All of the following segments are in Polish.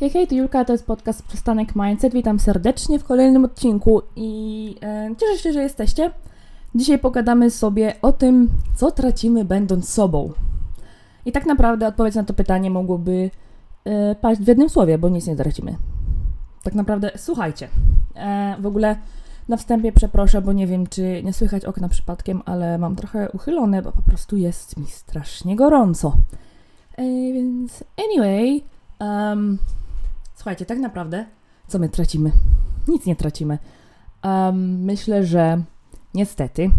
Hej, hej, to Julka, to jest podcast Przystanek Mindset. Witam serdecznie w kolejnym odcinku i e, cieszę się, że jesteście. Dzisiaj pogadamy sobie o tym, co tracimy będąc sobą. I tak naprawdę odpowiedź na to pytanie mogłoby e, paść w jednym słowie, bo nic nie tracimy. Tak naprawdę, słuchajcie, e, w ogóle na wstępie przeproszę, bo nie wiem, czy nie słychać okna przypadkiem, ale mam trochę uchylone, bo po prostu jest mi strasznie gorąco. E, więc, anyway, um, słuchajcie, tak naprawdę, co my tracimy? Nic nie tracimy. Um, myślę, że niestety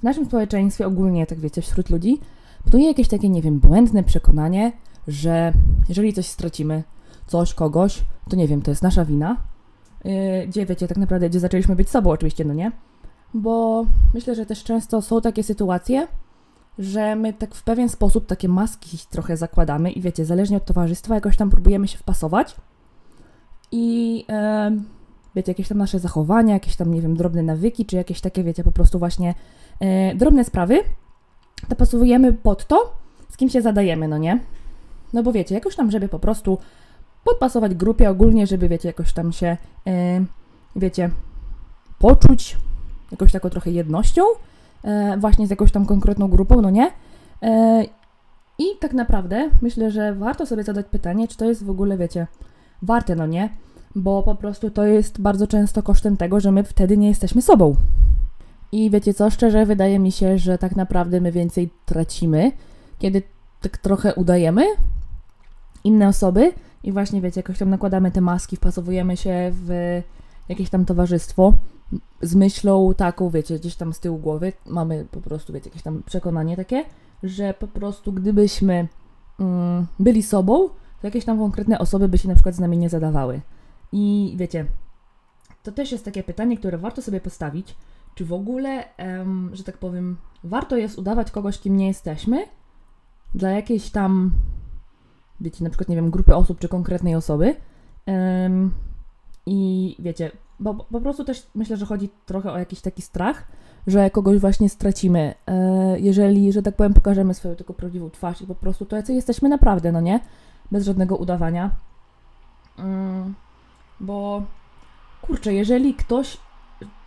w naszym społeczeństwie ogólnie, tak wiecie, wśród ludzi, panuje jakieś takie, nie wiem, błędne przekonanie, że jeżeli coś stracimy, coś, kogoś, to nie wiem, to jest nasza wina. Yy, gdzie wiecie, tak naprawdę, gdzie zaczęliśmy być sobą, oczywiście, no nie? Bo myślę, że też często są takie sytuacje, że my tak w pewien sposób takie maski trochę zakładamy i wiecie, zależnie od towarzystwa jakoś tam próbujemy się wpasować i e, wiecie, jakieś tam nasze zachowania, jakieś tam, nie wiem, drobne nawyki, czy jakieś takie, wiecie, po prostu właśnie e, drobne sprawy, to pasujemy pod to, z kim się zadajemy, no nie? No bo wiecie, jakoś tam, żeby po prostu podpasować grupie ogólnie, żeby, wiecie, jakoś tam się, e, wiecie, poczuć jakoś taką trochę jednością, właśnie z jakąś tam konkretną grupą, no nie? E, I tak naprawdę myślę, że warto sobie zadać pytanie, czy to jest w ogóle, wiecie, warte, no nie? Bo po prostu to jest bardzo często kosztem tego, że my wtedy nie jesteśmy sobą. I wiecie co, szczerze wydaje mi się, że tak naprawdę my więcej tracimy, kiedy tak trochę udajemy inne osoby i właśnie wiecie, jakoś tam nakładamy te maski, wpasowujemy się w jakieś tam towarzystwo z myślą taką, wiecie, gdzieś tam z tyłu głowy mamy po prostu, wiecie, jakieś tam przekonanie takie, że po prostu gdybyśmy mm, byli sobą, to jakieś tam konkretne osoby by się na przykład z nami nie zadawały. I wiecie, to też jest takie pytanie, które warto sobie postawić, czy w ogóle, em, że tak powiem, warto jest udawać kogoś, kim nie jesteśmy, dla jakiejś tam, wiecie, na przykład, nie wiem, grupy osób, czy konkretnej osoby. Em, I wiecie, bo po prostu też myślę, że chodzi trochę o jakiś taki strach, że kogoś właśnie stracimy, e, jeżeli, że tak powiem, pokażemy swoją tylko prawdziwą twarz i po prostu to, jacy jesteśmy naprawdę, no nie? Bez żadnego udawania. Mm, bo kurczę, jeżeli ktoś,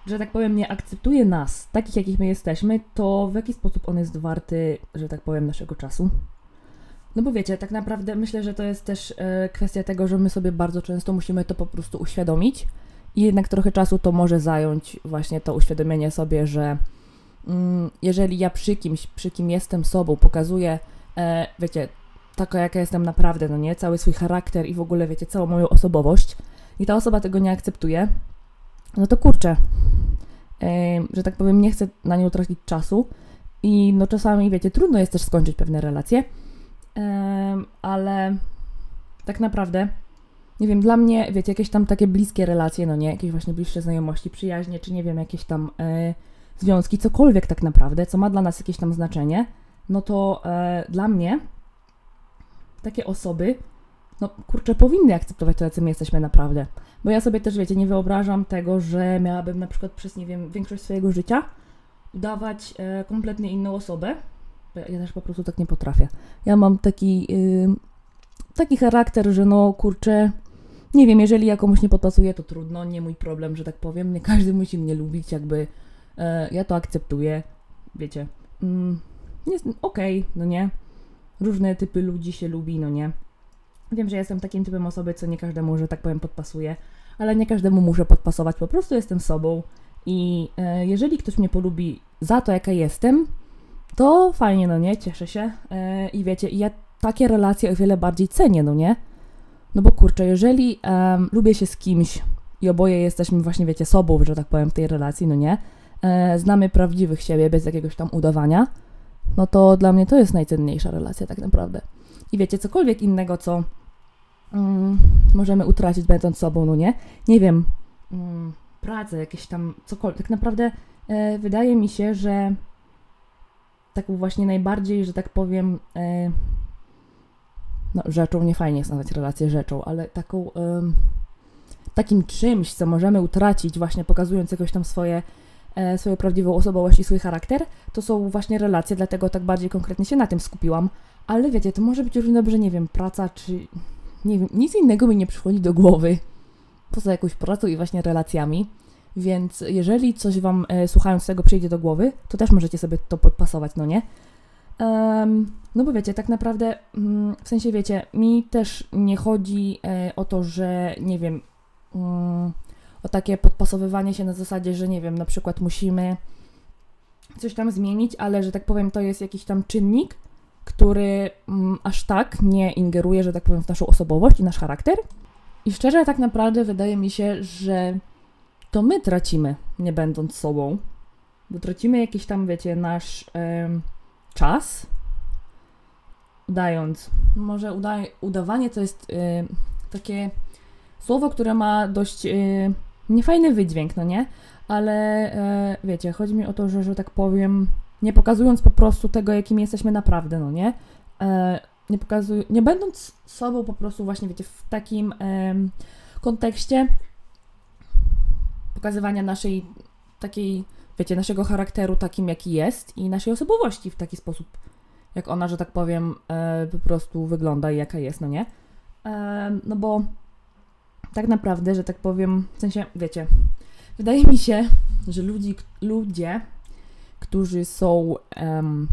że tak powiem, nie akceptuje nas, takich jakich my jesteśmy, to w jaki sposób on jest warty, że tak powiem, naszego czasu? No bo wiecie, tak naprawdę myślę, że to jest też e, kwestia tego, że my sobie bardzo często musimy to po prostu uświadomić jednak trochę czasu to może zająć właśnie to uświadomienie sobie, że mm, jeżeli ja przy kimś, przy kim jestem sobą, pokazuję, e, wiecie, taka jaka jestem naprawdę, no nie, cały swój charakter i w ogóle, wiecie, całą moją osobowość i ta osoba tego nie akceptuje, no to kurczę, e, że tak powiem, nie chcę na nią tracić czasu i no czasami, wiecie, trudno jest też skończyć pewne relacje, e, ale tak naprawdę nie wiem, dla mnie, wiecie, jakieś tam takie bliskie relacje, no nie, jakieś właśnie bliższe znajomości, przyjaźnie, czy nie wiem, jakieś tam e, związki, cokolwiek tak naprawdę, co ma dla nas jakieś tam znaczenie, no to e, dla mnie takie osoby, no kurczę, powinny akceptować to, jacy my jesteśmy naprawdę. Bo ja sobie też, wiecie, nie wyobrażam tego, że miałabym na przykład przez, nie wiem, większość swojego życia udawać e, kompletnie inną osobę. Ja też po prostu tak nie potrafię. Ja mam taki, y, taki charakter, że no kurczę, nie wiem, jeżeli ja komuś nie podpasuję, to trudno, nie mój problem, że tak powiem. Nie każdy musi mnie lubić, jakby e, ja to akceptuję, wiecie. Mm, okej, okay, no nie. Różne typy ludzi się lubi, no nie. Wiem, że jestem takim typem osoby, co nie każdemu, że tak powiem, podpasuje, ale nie każdemu muszę podpasować, po prostu jestem sobą i e, jeżeli ktoś mnie polubi za to, jaka jestem, to fajnie, no nie, cieszę się e, i wiecie, ja takie relacje o wiele bardziej cenię, no nie? No bo kurczę, jeżeli um, lubię się z kimś i oboje jesteśmy właśnie, wiecie, sobą, że tak powiem, w tej relacji, no nie, e, znamy prawdziwych siebie bez jakiegoś tam udawania, no to dla mnie to jest najcenniejsza relacja tak naprawdę. I wiecie, cokolwiek innego, co mm, możemy utracić będąc sobą, no nie, nie wiem, mm, pracę, jakieś tam cokolwiek, tak naprawdę e, wydaje mi się, że taką właśnie najbardziej, że tak powiem, e, no, rzeczą, nie fajnie jest nazwać relację rzeczą, ale taką, takim czymś, co możemy utracić właśnie pokazując jakoś tam swoje, e, swoją prawdziwą osobowość i swój charakter, to są właśnie relacje, dlatego tak bardziej konkretnie się na tym skupiłam. Ale wiecie, to może być równie dobrze, nie wiem, praca czy nie wiem, nic innego mi nie przychodzi do głowy poza jakąś pracą i właśnie relacjami. Więc jeżeli coś Wam e, słuchając tego przyjdzie do głowy, to też możecie sobie to podpasować, no nie? Um, no bo wiecie, tak naprawdę, mm, w sensie wiecie, mi też nie chodzi e, o to, że nie wiem, mm, o takie podpasowywanie się na zasadzie, że nie wiem, na przykład musimy coś tam zmienić, ale że tak powiem, to jest jakiś tam czynnik, który mm, aż tak nie ingeruje, że tak powiem, w naszą osobowość i nasz charakter. I szczerze, tak naprawdę wydaje mi się, że to my tracimy, nie będąc sobą, bo tracimy jakiś tam, wiecie, nasz czas, udając. Może uda udawanie to jest y, takie słowo, które ma dość y, niefajny wydźwięk, no nie? Ale y, wiecie, chodzi mi o to, że, że tak powiem, nie pokazując po prostu tego, jakim jesteśmy naprawdę, no nie? E, nie pokazuj, nie będąc sobą po prostu właśnie, wiecie, w takim kontekście pokazywania naszej takiej, wiecie, naszego charakteru takim, jaki jest i naszej osobowości w taki sposób, jak ona, że tak powiem, e, po prostu wygląda i jaka jest, no nie? E, no bo tak naprawdę, że tak powiem, w sensie, wiecie, wydaje mi się, że ludzi, ludzie, którzy są, um,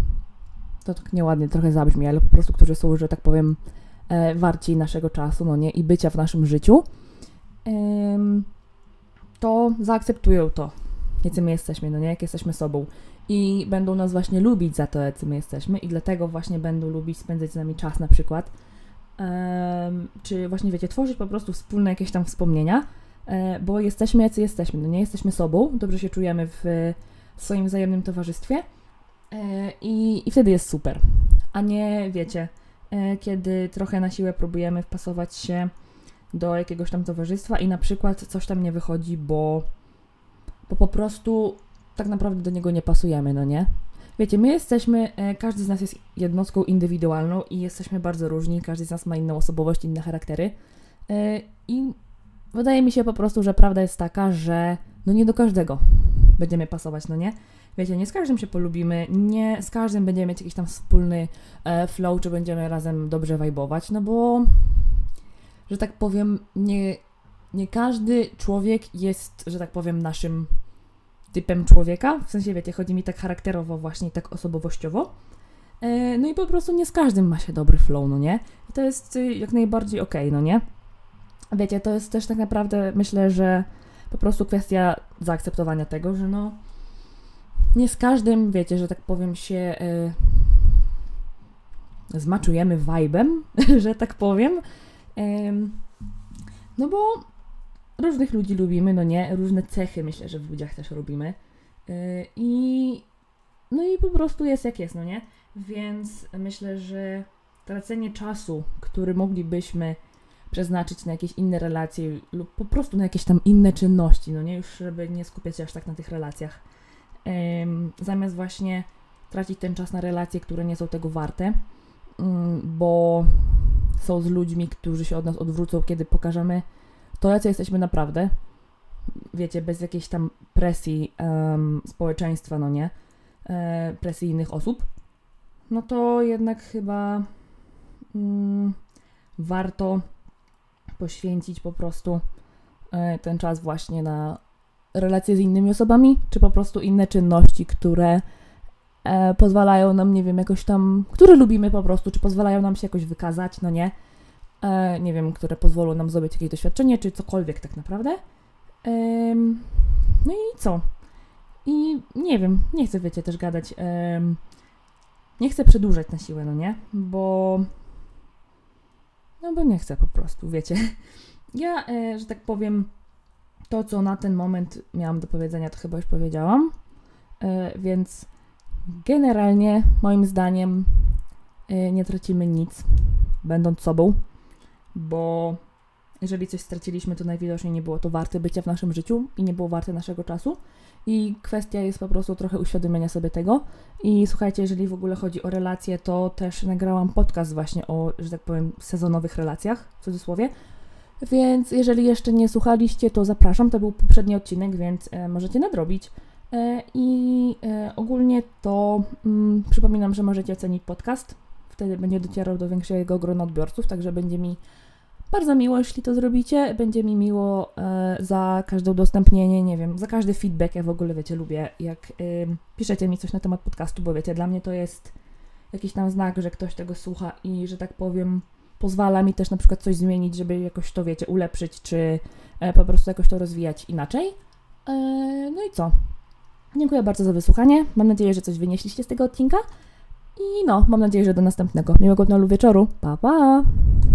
to tak nieładnie trochę zabrzmi, ale po prostu, którzy są, że tak powiem, e, warci naszego czasu, no nie, i bycia w naszym życiu, um, to zaakceptują to, jacy my jesteśmy, no nie, jak jesteśmy sobą. I będą nas właśnie lubić za to, jacy my jesteśmy i dlatego właśnie będą lubić spędzać z nami czas na przykład. Um, czy właśnie, wiecie, tworzyć po prostu wspólne jakieś tam wspomnienia, e, bo jesteśmy jacy jesteśmy, no nie, jesteśmy sobą, dobrze się czujemy w swoim wzajemnym towarzystwie e, i, i wtedy jest super. A nie, wiecie, e, kiedy trochę na siłę próbujemy wpasować się do jakiegoś tam towarzystwa i na przykład coś tam nie wychodzi, bo, bo po prostu tak naprawdę do niego nie pasujemy, no nie? Wiecie, my jesteśmy, e, każdy z nas jest jednostką indywidualną i jesteśmy bardzo różni, każdy z nas ma inną osobowość, inne charaktery. E, I wydaje mi się po prostu, że prawda jest taka, że no nie do każdego będziemy pasować, no nie? Wiecie, nie z każdym się polubimy, nie z każdym będziemy mieć jakiś tam wspólny e, flow, czy będziemy razem dobrze wajbować, no bo że tak powiem, nie, nie każdy człowiek jest, że tak powiem, naszym typem człowieka. W sensie, wiecie, chodzi mi tak charakterowo właśnie, tak osobowościowo. E, no i po prostu nie z każdym ma się dobry flow, no nie? I to jest y, jak najbardziej okej, okay, no nie? Wiecie, to jest też tak naprawdę, myślę, że po prostu kwestia zaakceptowania tego, że no nie z każdym, wiecie, że tak powiem się y, zmaczujemy vibem, że tak powiem, no bo różnych ludzi lubimy, no nie? Różne cechy myślę, że w ludziach też lubimy. Yy, I no i po prostu jest jak jest, no nie? Więc myślę, że tracenie czasu, który moglibyśmy przeznaczyć na jakieś inne relacje lub po prostu na jakieś tam inne czynności, no nie? Już żeby nie skupiać się aż tak na tych relacjach. zamiast właśnie tracić ten czas na relacje, które nie są tego warte, bo są z ludźmi, którzy się od nas odwrócą, kiedy pokażemy to, jacy jesteśmy naprawdę. Wiecie, bez jakiejś tam presji um, społeczeństwa, no nie? E, presji innych osób. No to jednak chyba mm, warto poświęcić po prostu e, ten czas właśnie na relacje z innymi osobami, czy po prostu inne czynności, które e, pozwalają nam, nie wiem, jakoś tam, które lubimy po prostu, czy pozwalają nam się jakoś wykazać, no nie? E, nie wiem, które pozwolą nam zdobyć jakieś doświadczenie, czy cokolwiek tak naprawdę. No i co? I nie wiem, nie chcę, wiecie, też gadać. Nie chcę przedłużać na siłę, no nie? Bo. No bo nie chcę po prostu, wiecie. Ja, e, że tak powiem, to co na ten moment miałam do powiedzenia, to chyba już powiedziałam. E, więc Generalnie, moim zdaniem, nie tracimy nic, będąc sobą, bo jeżeli coś straciliśmy, to najwidoczniej nie było to warte bycia w naszym życiu i nie było warte naszego czasu. I kwestia jest po prostu trochę uświadomienia sobie tego. I słuchajcie, jeżeli w ogóle chodzi o relacje, to też nagrałam podcast właśnie o, że tak powiem, sezonowych relacjach, w cudzysłowie. Więc jeżeli jeszcze nie słuchaliście, to zapraszam. To był poprzedni odcinek, więc e, możecie nadrobić. E, I e, ogólnie to mm, przypominam, że możecie ocenić podcast. Wtedy będzie docierał do większego grona odbiorców, także będzie mi Bardzo miło, jeśli to zrobicie. Będzie mi miło e, za każde udostępnienie, nie wiem, za każdy feedback. Ja w ogóle, wiecie, lubię, jak piszecie mi coś na temat podcastu, bo wiecie, dla mnie to jest jakiś tam znak, że ktoś tego słucha i, że tak powiem, pozwala mi też na przykład coś zmienić, żeby jakoś to, wiecie, ulepszyć, czy e, po prostu jakoś to rozwijać inaczej. E, no i co? Dziękuję bardzo za wysłuchanie. Mam nadzieję, że coś wynieśliście z tego odcinka. I no, mam nadzieję, że do następnego. Miłego dnia lub wieczoru. Pa, pa!